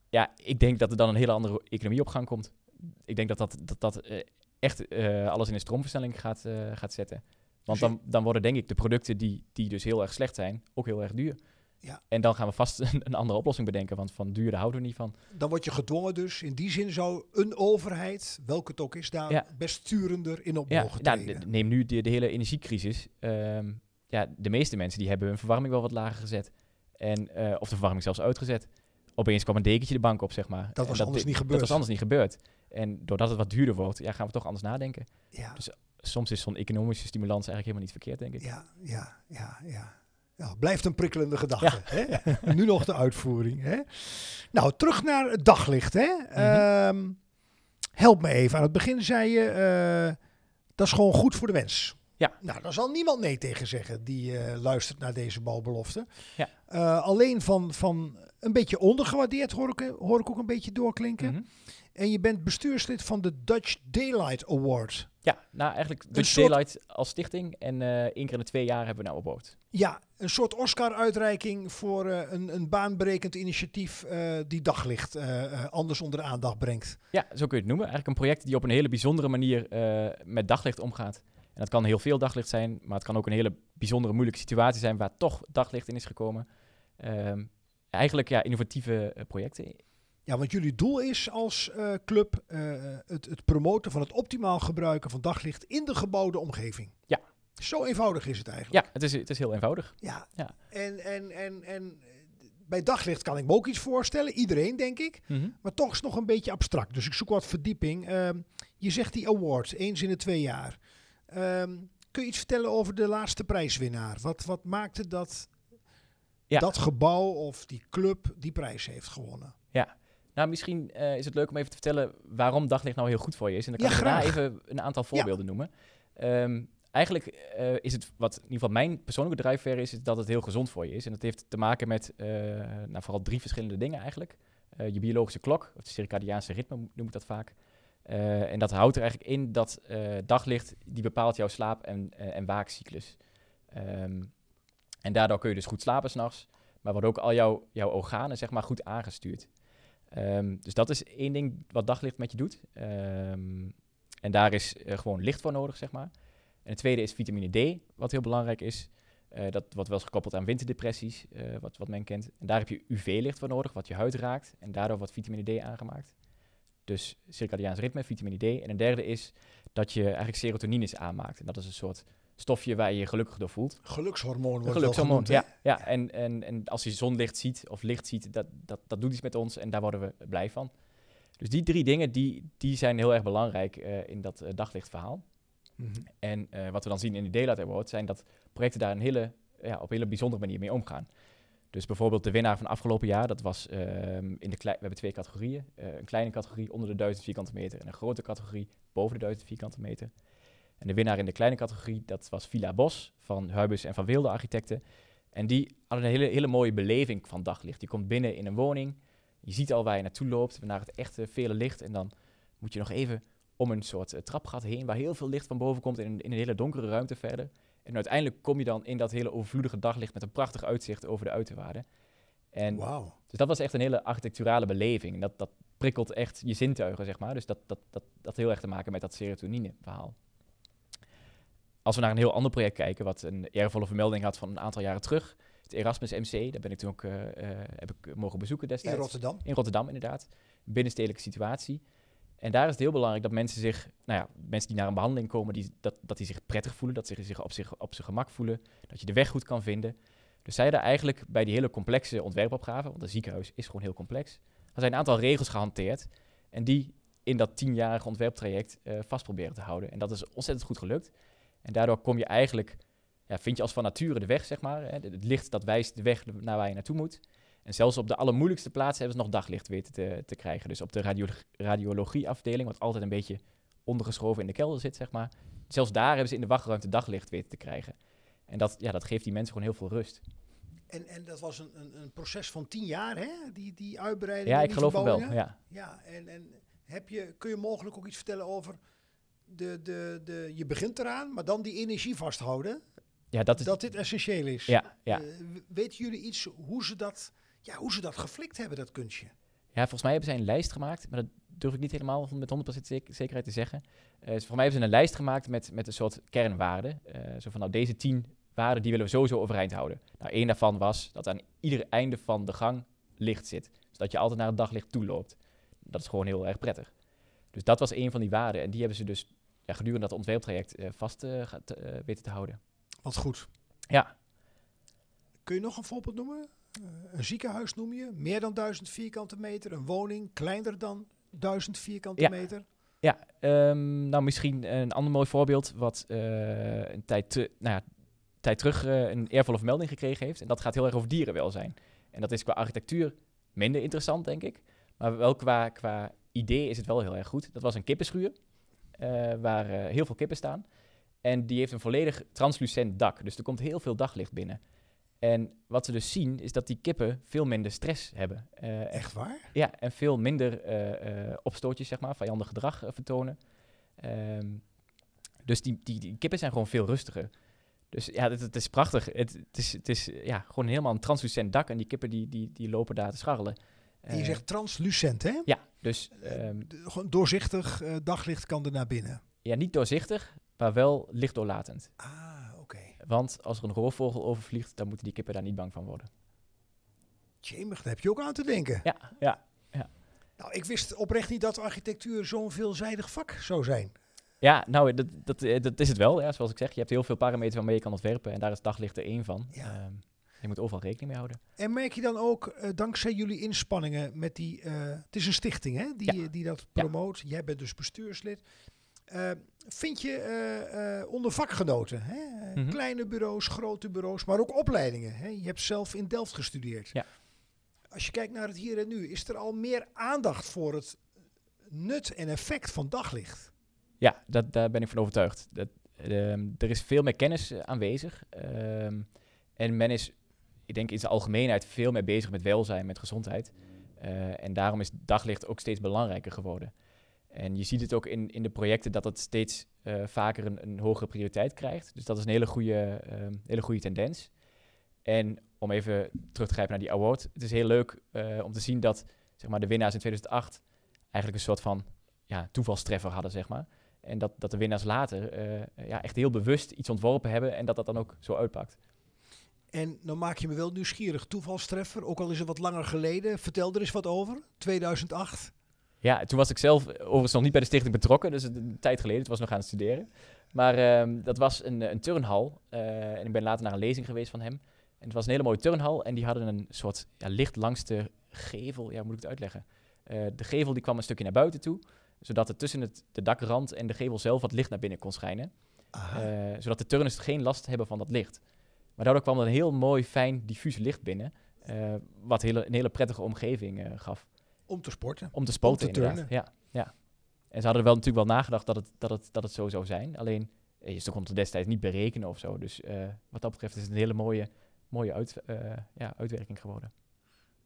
Ja, ik denk dat er dan een hele andere economie op gang komt. Ik denk dat dat, dat, dat eh, echt eh, alles in een stroomversnelling gaat, gaat zetten. Want dan, dan worden denk ik de producten die, die dus heel erg slecht zijn, ook heel erg duur. Ja. En dan gaan we vast een, een andere oplossing bedenken, want van duur daar houden we niet van. Dan word je gedwongen dus, in die zin zou een overheid, welke het ook is, daar Ja. best sturender in op Ja, mogen nou, treden. neem nu de, de hele energiecrisis. Ehm, ja, de meeste mensen die hebben hun verwarming wel wat lager gezet. En, eh, of de verwarming zelfs uitgezet. Opeens kwam een dekentje de bank op, zeg maar. Dat was anders niet Dat gebeurd. was anders niet gebeurd. En doordat het wat duurder wordt, ja, gaan we toch anders nadenken. ja. Dus soms is zo'n economische stimulans eigenlijk helemaal niet verkeerd, denk ik. Ja, ja, ja, ja. Ja, blijft een prikkelende gedachte. Hè? nu nog de uitvoering. Hè? Nou, terug naar het daglicht. Hè? Mhm. Ehm, help me even. Aan het begin zei je, eh, dat is gewoon goed voor de mens. Ja. Nou, daar zal niemand nee tegen zeggen die eh, luistert naar deze balbelofte. Ja. Eh, alleen van, van een beetje ondergewaardeerd hoor ik, hoor ik ook een beetje doorklinken. Mhm. En je bent bestuurslid van de Dutch Daylight Award. Ja, nou eigenlijk soort- Daylight als stichting. En eh één keer in de twee jaar hebben we nou op boord. Ja, een soort Oscar-uitreiking voor eh, een, een baanbrekend initiatief eh, die daglicht anders onder de aandacht brengt. Ja, zo kun je het noemen. Eigenlijk een project die op een hele bijzondere manier met daglicht omgaat. En dat kan heel veel daglicht zijn, maar het kan ook een hele bijzondere, moeilijke situatie zijn waar toch daglicht in is gekomen. Ehm, eigenlijk ja, innovatieve projecten. Ja, want jullie doel is als eh, club eh, het, het promoten van het optimaal gebruiken van daglicht in de gebouwde omgeving. Ja. Zo eenvoudig is het eigenlijk. Ja, het is, het is heel eenvoudig. Ja. Ja. En, en, en, en bij daglicht kan ik me ook iets voorstellen. Iedereen, denk ik. Maar toch is het nog een beetje abstract. Dus ik zoek wat verdieping. Ehm, je zegt die award, eens in de twee jaar. Ehm, kun je iets vertellen over de laatste prijswinnaar? Wat, wat maakte dat Ja. dat gebouw of die club die prijs heeft gewonnen. Nou, misschien eh, is het leuk om even te vertellen waarom daglicht nou heel goed voor je is. En dan kan Ja, ik daarna even een aantal voorbeelden noemen. Ehm, eigenlijk eh, is het, wat in ieder geval mijn persoonlijke drijfveer is, is dat het heel gezond voor je is. En dat heeft te maken met eh, nou, vooral drie verschillende dingen eigenlijk. Je biologische klok, of het circadiaanse ritme noem ik dat vaak. En dat houdt er eigenlijk in dat daglicht, die bepaalt jouw slaap- en, en waakcyclus. Ehm, en daardoor kun je dus goed slapen s'nachts, maar worden ook al jouw, jouw organen zeg maar goed aangestuurd. Ehm, dus dat is één ding wat daglicht met je doet. Ehm, en daar is eh, gewoon licht voor nodig, zeg maar. En het tweede is vitamine D, wat heel belangrijk is. Eh, dat wordt wel eens gekoppeld aan winterdepressies, eh, wat, wat men kent. En daar heb je UV-licht voor nodig, wat je huid raakt. En daardoor wordt vitamine D aangemaakt. Dus circadiaans ritme, vitamine D. En een derde is dat je eigenlijk serotonines aanmaakt. En dat is een soort stofje waar je je gelukkig door voelt. Gelukshormoon wordt gelukshormoon, genoemd, ja. ja. En, en, en als je zonlicht ziet of licht ziet, dat, dat, dat doet iets met ons en daar worden we blij van. Dus die drie dingen, die, die zijn heel erg belangrijk eh, in dat eh, daglichtverhaal. Mhm. En eh, wat we dan zien in de Daylight Award zijn dat projecten daar een hele, ja, op een hele bijzondere manier mee omgaan. Dus bijvoorbeeld de winnaar van afgelopen jaar, dat was ehm, in de klei- we hebben twee categorieën. Een kleine categorie onder de 1000 vierkante meter en een grote categorie boven de 1000 vierkante meter. En de winnaar in de kleine categorie, dat was Villa Bos van Huibus en van Wilde Architecten. En die hadden een hele, hele mooie beleving van daglicht. Je komt binnen in een woning, je ziet al waar je naartoe loopt, naar het echte vele licht. En dan moet je nog even om een soort eh, trapgat heen, waar heel veel licht van boven komt in een, in een hele donkere ruimte verder. En uiteindelijk kom je dan in dat hele overvloedige daglicht met een prachtig uitzicht over de uiterwaarden. En Wauw. dus dat was echt een hele architecturale beleving. En dat, dat prikkelt echt je zintuigen, zeg maar. Dus dat, dat, dat, dat heel erg te maken met dat serotonine-verhaal. Als we naar een heel ander project kijken, wat een eervolle vermelding had van een aantal jaren terug. Het Erasmus MC, daar ben ik toen ook eh, eh, heb ik mogen bezoeken In destijds. Rotterdam. In Rotterdam, inderdaad. Binnenstedelijke situatie. En daar is het heel belangrijk dat mensen zich, nou ja, mensen die naar een behandeling komen, die, dat, dat die zich prettig voelen, dat ze zich op, zich op zijn gemak voelen, dat je de weg goed kan vinden. Dus zij hadden eigenlijk bij die hele complexe ontwerpopgave, want een ziekenhuis is gewoon heel complex, er zijn een aantal regels gehanteerd en die in dat tienjarige ontwerptraject eh, vast proberen te houden. En dat is ontzettend goed gelukt. En daardoor kom je eigenlijk, ja, vind je als van nature de weg, zeg maar. Hè, het licht dat wijst de weg naar waar je naartoe moet. En zelfs op de allermoeilijkste plaatsen hebben ze nog daglicht weten te, te krijgen. Dus op de radio radiologieafdeling, wat altijd een beetje ondergeschoven in de kelder zit, zeg maar. Zelfs daar hebben ze in de wachtruimte daglicht weten te krijgen. En dat, ja, dat geeft die mensen gewoon heel veel rust. En, en dat was een, een, een proces van tien jaar, hè? Die, die uitbreiding. Ja, ik geloof het wel. Ja. Ja, en, en heb je, kun je mogelijk ook iets vertellen over de, de, de, je begint eraan, maar dan die energie vasthouden, Ja, dat is... dat dit essentieel is. ja, ja. Eh, weten jullie iets hoe ze dat, ja, hoe ze dat geflikt hebben, dat kunstje? Ja, volgens mij hebben zij een lijst gemaakt, maar dat durf ik niet helemaal met 100% zek- zekerheid te zeggen. Dus volgens mij hebben ze een lijst gemaakt met, met een soort kernwaarden. Eh, zo van, nou, deze tien waarden, die willen we sowieso overeind houden. Nou, één daarvan was dat aan ieder einde van de gang licht zit. Zodat je altijd naar het daglicht toe loopt. Dat is gewoon heel erg prettig. Dus dat was één van die waarden. En die hebben ze dus ja, gedurende dat ontwerptraject eh, vast eh, ga- te- eh, weten te houden. Wat goed. Ja. Kun je nog een voorbeeld noemen? Een ziekenhuis noem je, meer dan 1000 vierkante meter. Een woning, kleiner dan 1000 vierkante Ja. meter. Ja, ehm, nou misschien een ander mooi voorbeeld wat een tijd, te, nou ja, tijd terug eh, een eervolle vermelding gekregen heeft. En dat gaat heel erg over dierenwelzijn. En dat is qua architectuur minder interessant, denk ik. Maar wel qua, qua idee is het wel heel erg goed. Dat was een kippenschuur, waar eh, heel veel kippen staan. En die heeft een volledig translucent dak. Dus er komt heel veel daglicht binnen. En wat ze dus zien, is dat die kippen veel minder stress hebben. Eh, Echt waar? ja, en veel minder eh, eh, opstootjes, zeg maar, vijandig gedrag eh, vertonen. Ehm, dus die, die, die kippen zijn gewoon veel rustiger. Dus ja, het, het is prachtig. Het, het is, het is ja, gewoon helemaal een translucent dak en die kippen die, die, die lopen daar te scharrelen. En je Eh, zegt translucent, hè? Ja, dus ehm, gewoon doorzichtig eh, daglicht kan er naar binnen. ja, niet doorzichtig, maar wel lichtdoorlatend. Ah, oké. Want als er een roofvogel overvliegt, dan moeten die kippen daar niet bang van worden. Jemig, daar heb je ook aan te denken. Ja, ja. Nou, ik wist oprecht niet dat architectuur zo'n veelzijdig vak zou zijn. Ja, nou, dat, dat, eh, dat is het wel. Ja. Zoals ik zeg, je hebt heel veel parameters waarmee je kan ontwerpen. En daar is daglicht er één van. Ja. Ehm, je moet overal rekening mee houden. En merk je dan ook, eh, dankzij jullie inspanningen met die... eh, het is een stichting, hè? Die, Ja. die dat promoot. Jij bent dus bestuurslid. Eh, vind je eh, eh, onder vakgenoten, hè? Eh, Mhm. kleine bureaus, grote bureaus, maar ook opleidingen. Hè? Je hebt zelf in Delft gestudeerd. Ja. Als je kijkt naar het hier en nu, is er al meer aandacht voor het nut en effect van daglicht? Ja, dat, daar ben ik van overtuigd. Dat, ehm, er is veel meer kennis eh, aanwezig. ehm, en men is, ik denk in zijn algemeenheid, veel meer bezig met welzijn, met gezondheid. Eh, en daarom is daglicht ook steeds belangrijker geworden. En je ziet het ook in, in de projecten dat het steeds eh, vaker een, een hogere prioriteit krijgt. Dus dat is een hele goede, ehm, hele goede tendens. En om even terug te grijpen naar die award. Het is heel leuk eh, om te zien dat zeg maar, de winnaars in 2008 eigenlijk een soort van ja, toevalstreffer hadden, zeg maar. En dat, dat de winnaars later ja, echt heel bewust iets ontworpen hebben en dat dat dan ook zo uitpakt. En dan maak je me wel nieuwsgierig. Toevalstreffer, ook al is het wat langer geleden. Vertel er eens wat over. 2008. Ja, toen was ik zelf overigens nog niet bij de stichting betrokken, dus een tijd geleden, het was nog aan het studeren. Maar ehm, dat was een, eh, een turnhal eh, en ik ben later naar een lezing geweest van hem. En het was een hele mooie turnhal en die hadden een soort ja, licht langs de gevel, ja, hoe moet ik het uitleggen? Eh, de gevel die kwam een stukje naar buiten toe, zodat er tussen het, de dakrand en de gevel zelf wat licht naar binnen kon schijnen. Zodat de turners geen last hebben van dat licht. Maar daardoor kwam er een heel mooi, fijn, diffuus licht binnen. eh, wat hele, een hele prettige omgeving eh, gaf. om te sporten. Om te spoten, Om te inderdaad. Ja, ja. En ze hadden er wel natuurlijk wel nagedacht dat het, dat het, dat het zo zou zijn. Alleen, eh, je kon het destijds niet berekenen of zo. Dus eh, wat dat betreft is het een hele mooie, mooie uit, eh, ja, uitwerking geworden.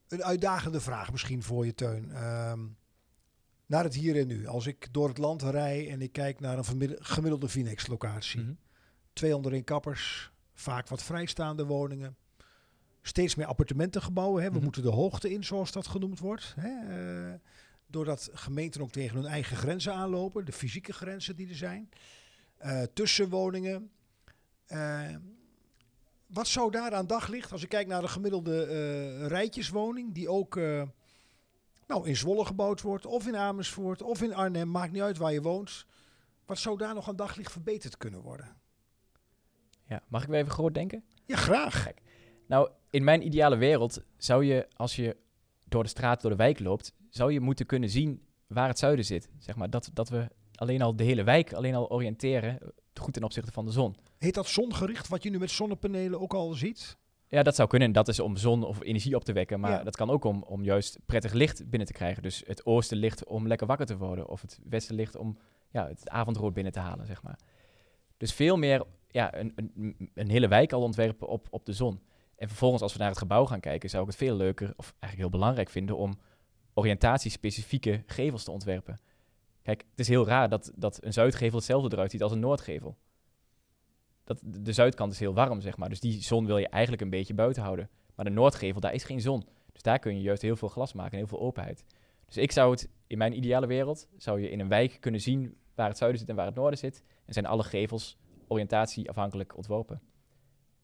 Een uitdagende vraag misschien voor je, Teun. Ehm, naar het hier en nu. Als ik door het land rij en ik kijk naar een gemiddelde Vinex-locatie. Mhm. 201 kappers, vaak wat vrijstaande woningen. Steeds meer appartementengebouwen. Hè. We Mhm. moeten de hoogte in, zoals dat genoemd wordt. Hè. eh, doordat gemeenten ook tegen hun eigen grenzen aanlopen. De fysieke grenzen die er zijn. Eh, tussenwoningen. Eh, wat zou daar aan daglicht, als ik kijk naar de gemiddelde rijtjeswoning, die ook nou, in Zwolle gebouwd wordt, of in Amersfoort, of in Arnhem, maakt niet uit waar je woont. Wat zou daar nog aan daglicht verbeterd kunnen worden? Ja. Mag ik weer even groot denken? Ja, graag. Nou, in mijn ideale wereld zou je, als je door de straat, door de wijk loopt, zou je moeten kunnen zien waar het zuiden zit. Zeg maar, dat, dat we alleen al de hele wijk alleen al oriënteren, eh, goed ten opzichte van de zon. Heet dat zongericht, wat je nu met zonnepanelen ook al ziet? Ja, dat zou kunnen. Dat is om zon of energie op te wekken. Maar Ja. dat kan ook om, om juist prettig licht binnen te krijgen. Dus het oostenlicht om lekker wakker te worden. Of het westenlicht om ja, het avondrood binnen te halen, zeg maar. Dus veel meer ja, een, een, een hele wijk al ontwerpen op, op de zon. En vervolgens, als we naar het gebouw gaan kijken, zou ik het veel leuker, of eigenlijk heel belangrijk vinden, om oriëntatiespecifieke gevels te ontwerpen. Kijk, het is heel raar dat, dat een zuidgevel hetzelfde eruit ziet als een noordgevel. Dat, de zuidkant is heel warm, zeg maar. Dus die zon wil je eigenlijk een beetje buiten houden. Maar de noordgevel, daar is geen zon. Dus daar kun je juist heel veel glas maken en heel veel openheid. Dus ik zou het, in mijn ideale wereld, zou je in een wijk kunnen zien waar het zuiden zit en waar het noorden zit. En zijn alle gevels oriëntatieafhankelijk ontworpen.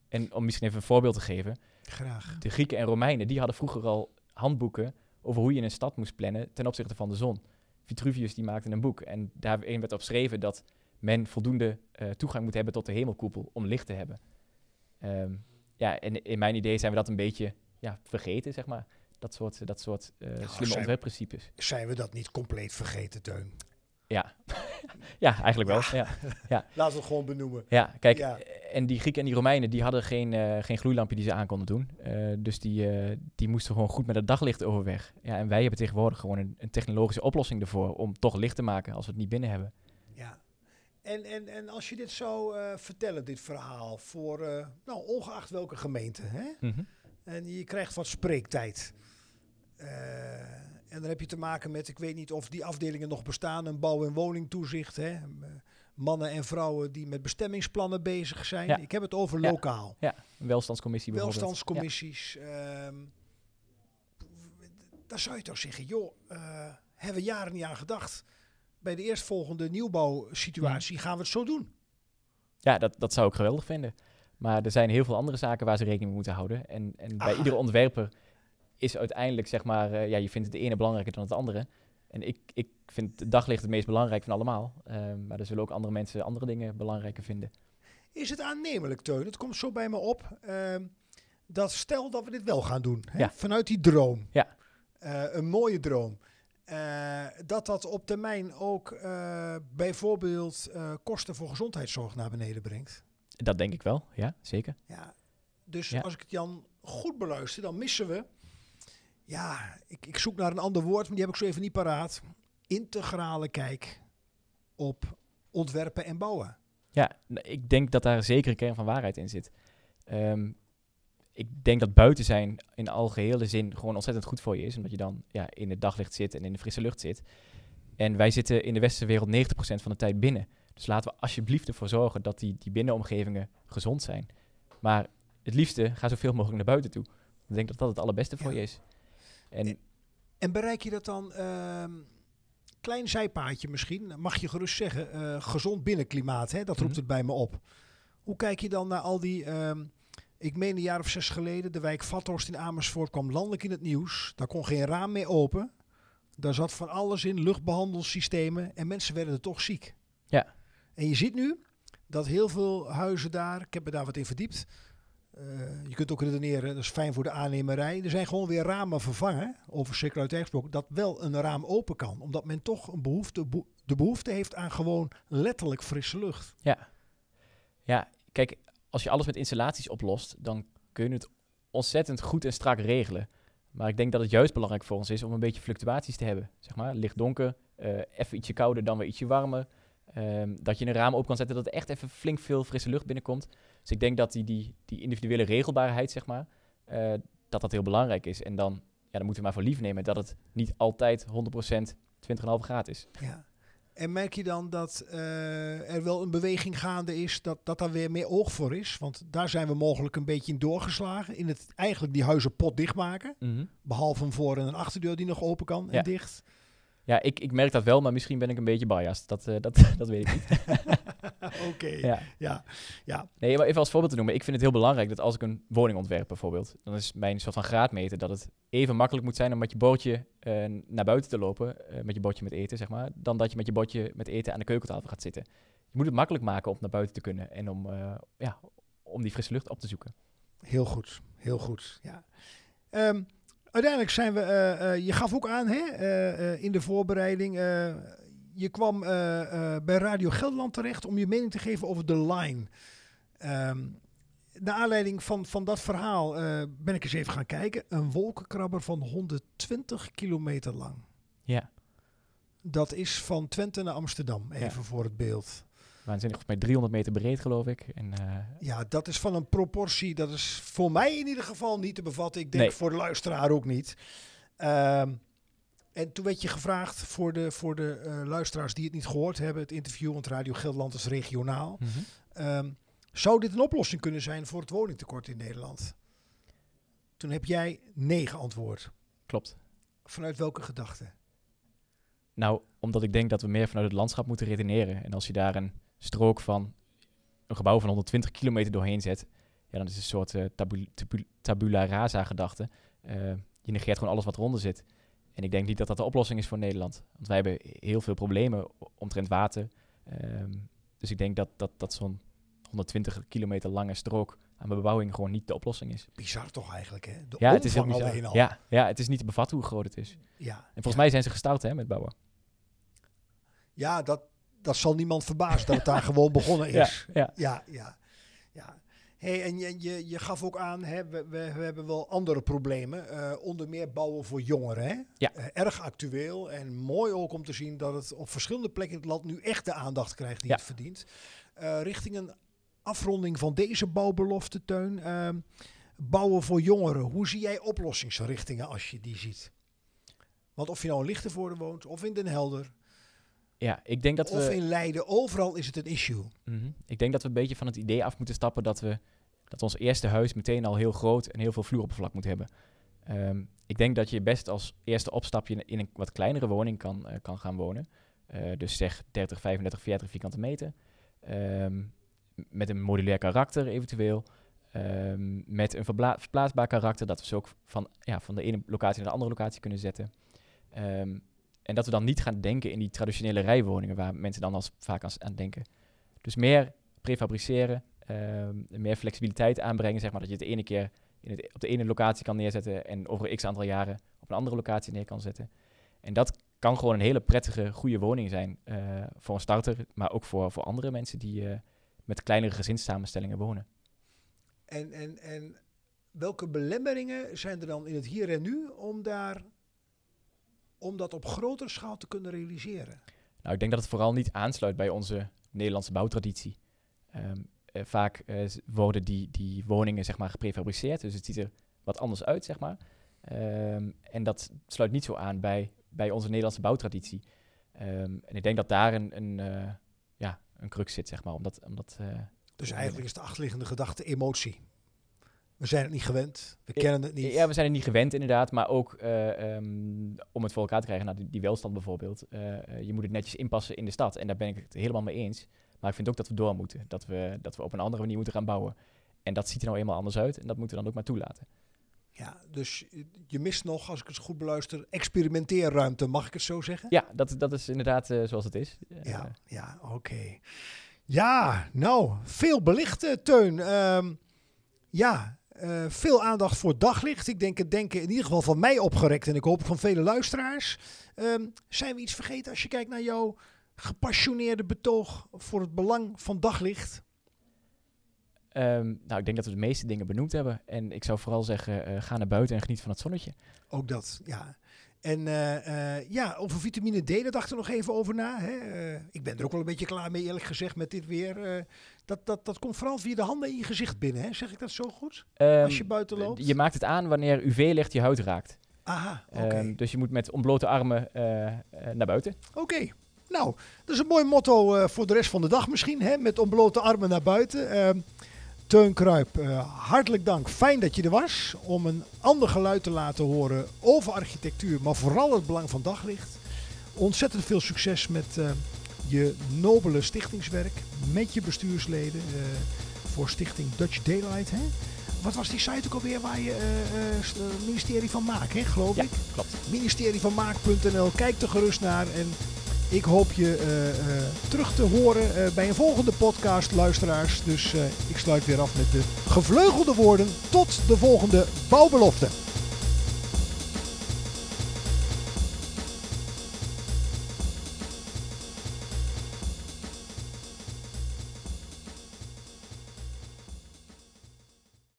En om misschien even een voorbeeld te geven. Graag. De Grieken en Romeinen, die hadden vroeger al handboeken over hoe je een stad moest plannen ten opzichte van de zon. Vitruvius die maakte een boek en daarin werd op geschreven dat men voldoende eh, toegang moet hebben tot de hemelkoepel om licht te hebben. Ehm, ja, en in mijn idee zijn we dat een beetje ja, vergeten, zeg maar. Dat soort, dat soort Nou, slimme ontwerpprincipes. Zijn we dat niet compleet vergeten, Teun? Ja. ja, eigenlijk wel. Ja. Laten we het gewoon benoemen. Ja, kijk, Ja. en die Grieken en die Romeinen, die hadden geen, eh, geen gloeilampje die ze aan konden doen. Eh, dus die, eh, die moesten gewoon goed met het daglicht overweg. Ja, en wij hebben tegenwoordig gewoon een, een technologische oplossing ervoor om toch licht te maken als we het niet binnen hebben. Ja. En, en, en als je dit zou vertellen, dit verhaal, voor nou, ongeacht welke gemeente, hè? en je krijgt wat spreektijd. Eh, en dan heb je te maken met, ik weet niet of die afdelingen nog bestaan, een bouw- en woningtoezicht. Hè? Eh, Mannen en vrouwen die met bestemmingsplannen bezig zijn. Ja. Ik heb het over Ja. lokaal. Ja, een welstandscommissie bijvoorbeeld. Welstandscommissies. ehm, daar zou je toch zeggen, joh, eh, hebben we jaren niet aan gedacht. Bij de eerstvolgende nieuwbouwsituatie gaan we het zo doen. Ja, ja dat, dat zou ik geweldig vinden. Maar er zijn heel veel andere zaken waar ze rekening mee moeten houden. En, en bij iedere ontwerper is uiteindelijk, zeg maar, eh, ja, je vindt het de ene belangrijker dan het andere. En ik, ik vind het daglicht het meest belangrijk van allemaal. Ehm, maar er zullen ook andere mensen andere dingen belangrijker vinden. Is het aannemelijk, Teun? Het komt zo bij me op. ehm, dat stel dat we dit wel gaan doen. Hè? Ja. Vanuit die droom. Ja. Eh, een mooie droom. eh, dat dat op termijn ook bijvoorbeeld kosten voor gezondheidszorg naar beneden brengt. Dat denk ik wel, ja, zeker. Ja, dus Ja. als ik het Jan goed beluister, dan missen we. Ja, ik, ik zoek naar een ander woord, maar die heb ik zo even niet paraat. Integrale kijk op ontwerpen en bouwen. Ja, ik denk dat daar zeker een kern van waarheid in zit. Ehm, ik denk dat buiten zijn in algehele zin gewoon ontzettend goed voor je is. Omdat je dan ja, in het daglicht zit en in de frisse lucht zit. En wij zitten in de westerse wereld 90% van de tijd binnen. Dus laten we alsjeblieft ervoor zorgen dat die, die binnenomgevingen gezond zijn. Maar het liefste ga zoveel mogelijk naar buiten toe. Ik denk dat dat het allerbeste voor Ja. je is. En En bereik je dat dan, ehm, klein zijpaadje misschien, mag je gerust zeggen, eh, gezond binnenklimaat, hè? dat roept Mhm. het bij me op. Hoe kijk je dan naar al die, ehm, ik meen een jaar of zes geleden, de wijk Vathorst in Amersfoort kwam landelijk in het nieuws. Daar kon geen raam meer open. Daar zat van alles in, luchtbehandelssystemen en mensen werden er toch ziek. Ja. En je ziet nu dat heel veel huizen daar, ik heb me daar wat in verdiept, eh, je kunt ook redeneren, dat is fijn voor de aannemerij. Er zijn gewoon weer ramen vervangen, over circulariteit gesproken, dat wel een raam open kan. Omdat men toch een behoefte, de behoefte heeft aan gewoon letterlijk frisse lucht. Ja, kijk, als je alles met installaties oplost, dan kun je het ontzettend goed en strak regelen. Maar ik denk dat het juist belangrijk voor ons is om een beetje fluctuaties te hebben. Zeg maar, licht donker, eh, even ietsje kouder, dan weer ietsje warmer. Ehm, dat je een raam open kan zetten, dat er echt even flink veel frisse lucht binnenkomt. Dus ik denk dat die, die, die individuele regelbaarheid, zeg maar, eh, dat dat heel belangrijk is. En dan, ja, dan moeten we maar voor lief nemen dat het niet altijd 100% 20,5 graden is. Ja. En merk je dan dat eh, er wel een beweging gaande is, dat, dat daar weer meer oog voor is? Want daar zijn we mogelijk een beetje in doorgeslagen. In het eigenlijk die huizen pot dichtmaken. Behalve een voor- en een achterdeur die nog open kan en Ja. dicht. Ja, ik, ik merk dat wel, maar misschien ben ik een beetje biased. Dat, eh, dat, dat weet ik niet. Oké, Ja. ja. ja. Nee, maar even als voorbeeld te noemen. Ik vind het heel belangrijk dat als ik een woning ontwerp bijvoorbeeld, dan is mijn soort van graadmeter dat het even makkelijk moet zijn om met je bordje eh, naar buiten te lopen, eh, met je bordje met eten, zeg maar, dan dat je met je bordje met eten aan de keukentafel gaat zitten. Je moet het makkelijk maken om naar buiten te kunnen en om, ja, om die frisse lucht op te zoeken. Heel goed, heel goed. Ja. Ehm, uiteindelijk zijn we, eh, eh, je gaf ook aan hè, eh, in de voorbereiding, je kwam bij Radio Gelderland terecht om je mening te geven over de line. Ehm naar aanleiding van, van dat verhaal ben ik eens even gaan kijken. Een wolkenkrabber van 120 kilometer lang. Ja, Dat is van Twente naar Amsterdam, even Ja. voor het beeld. Waanzinnig. Volgens mij 300 meter breed, geloof ik. En, eh, Ja, dat is van een proportie. Dat is voor mij in ieder geval niet te bevatten. Ik denk Nee. voor de luisteraar ook niet. Ehm, en toen werd je gevraagd voor de, voor de eh, luisteraars die het niet gehoord hebben, het interview, want Radio Gelderland is regionaal. mhm. Ehm, zou dit een oplossing kunnen zijn voor het woningtekort in Nederland? Toen heb jij nee geantwoord. Klopt. Vanuit welke gedachte? Nou, omdat ik denk dat we meer vanuit het landschap moeten redeneren. En als je daar een strook van een gebouw van 120 kilometer doorheen zet, ja, dan is het een soort eh, tabu- tabu- tabula rasa gedachte. Eh, je negeert gewoon alles wat eronder zit. En ik denk niet dat dat de oplossing is voor Nederland. Want wij hebben heel veel problemen omtrent water. Ehm, dus ik denk dat, dat, dat zo'n 120 kilometer lange strook aan bebouwing gewoon niet de oplossing is. Bizar toch eigenlijk, hè? De Ja, het is heel bizar. al. Ja, ja, het is niet te bevatten hoe groot het is. ja, En volgens ja. mij zijn ze gestart hè, met bouwen. Ja, dat, dat zal niemand verbazen dat het daar gewoon begonnen is. Ja, ja. Ja, ja, ja. Hey, en je, je, je gaf ook aan, hè, we, we, we hebben wel andere problemen. eh, onder meer bouwen voor jongeren. Hè? Ja. Eh, erg actueel en mooi ook om te zien dat het op verschillende plekken in het land nu echt de aandacht krijgt die Ja. het verdient. Eh, richting een afronding van deze bouwbelofte, Teun. ehm, bouwen voor jongeren. Hoe zie jij oplossingsrichtingen als je die ziet? Want of je nou in Lichtenvoorde woont of in Den Helder ja, ik denk dat we... of in Leiden, overal is het een issue. Mhm. Ik denk dat we een beetje van het idee af moeten stappen dat we dat ons eerste huis meteen al heel groot en heel veel vloeroppervlak moet hebben. Ehm, ik denk dat je best als eerste opstapje in een wat kleinere woning kan, eh, kan gaan wonen. Eh, dus zeg 30, 35, 40 vierkante meter. Ehm, met een modulair karakter eventueel. Ehm, met een verplaatsbaar karakter, dat we ze ook van, ja, van de ene locatie naar de andere locatie kunnen zetten. Ehm, en dat we dan niet gaan denken in die traditionele rijwoningen waar mensen dan als vaak aan, aan denken. Dus meer prefabriceren, ehm, meer flexibiliteit aanbrengen, zeg maar, dat je het de ene keer in het, op de ene locatie kan neerzetten en over x aantal jaren op een andere locatie neer kan zetten. En dat kan gewoon een hele prettige, goede woning zijn eh, voor een starter, maar ook voor, voor andere mensen die eh, met kleinere gezinssamenstellingen wonen. En, en, en welke belemmeringen zijn er dan in het hier en nu om, daar, om dat op grotere schaal te kunnen realiseren? Nou, ik denk dat het vooral niet aansluit bij onze Nederlandse bouwtraditie. Ehm, eh, vaak eh, worden die, die woningen zeg maar geprefabriceerd, dus het ziet er wat anders uit, zeg maar. Ehm, en dat sluit niet zo aan bij, bij onze Nederlandse bouwtraditie. Ehm, en ik denk dat daar een, een, eh, ja, een crux zit, zeg maar. Omdat, omdat, eh, Dus eigenlijk is de achterliggende gedachte emotie. We zijn het niet gewend, we kennen het niet. Ja, we zijn er niet gewend inderdaad, maar ook eh, ehm, om het voor elkaar te krijgen, nou, die, die welstand bijvoorbeeld. eh, eh, je moet het netjes inpassen in de stad en daar ben ik het helemaal mee eens. Maar ik vind ook dat we door moeten, dat we, dat we op een andere manier moeten gaan bouwen. En dat ziet er nou eenmaal anders uit en dat moeten we dan ook maar toelaten. Ja, dus je mist nog, als ik het goed beluister, experimenteerruimte, mag ik het zo zeggen? Ja, dat, dat is inderdaad zoals het is. Ja, ja, oké. Ja, nou, veel belicht, eh, Teun. Ehm, ja, eh, veel aandacht voor daglicht. Ik denk het denken in ieder geval van mij opgerekt en ik hoop van vele luisteraars. Ehm, zijn we iets vergeten als je kijkt naar jouw gepassioneerde betoog voor het belang van daglicht? ehm, nou, ik denk dat we de meeste dingen benoemd hebben. En ik zou vooral zeggen, eh, ga naar buiten en geniet van het zonnetje. Ook dat, ja. En eh, eh, ja, over vitamine D, daar dacht ik nog even over na. Hè. Eh, ik ben er ook wel een beetje klaar mee, eerlijk gezegd, met dit weer. Dat, dat, dat komt vooral via de handen in je gezicht binnen, hè? zeg ik dat zo goed? Ehm, Als je buiten loopt? Je maakt het aan wanneer UV-licht je huid raakt. Aha, oké. Ehm, dus je moet met ontblote armen naar buiten. Oké. Nou, dat is een mooi motto voor de rest van de dag misschien, hè? met ontblote armen naar buiten. Teun Kruip, eh, hartelijk dank. Fijn dat je er was om een ander geluid te laten horen over architectuur, maar vooral het belang van daglicht. Ontzettend veel succes met eh, je nobele stichtingswerk, met je bestuursleden eh, voor stichting Dutch Daylight. Hè? Wat was die site ook alweer waar je ministerie van Maak, hè, geloof Ja, ik? klopt. ministerie van Maak.nl. Kijk er gerust naar en ik hoop je eh, eh, terug te horen eh, bij een volgende podcast, luisteraars. Dus ik sluit weer af met de gevleugelde woorden. Tot de volgende bouwbelofte.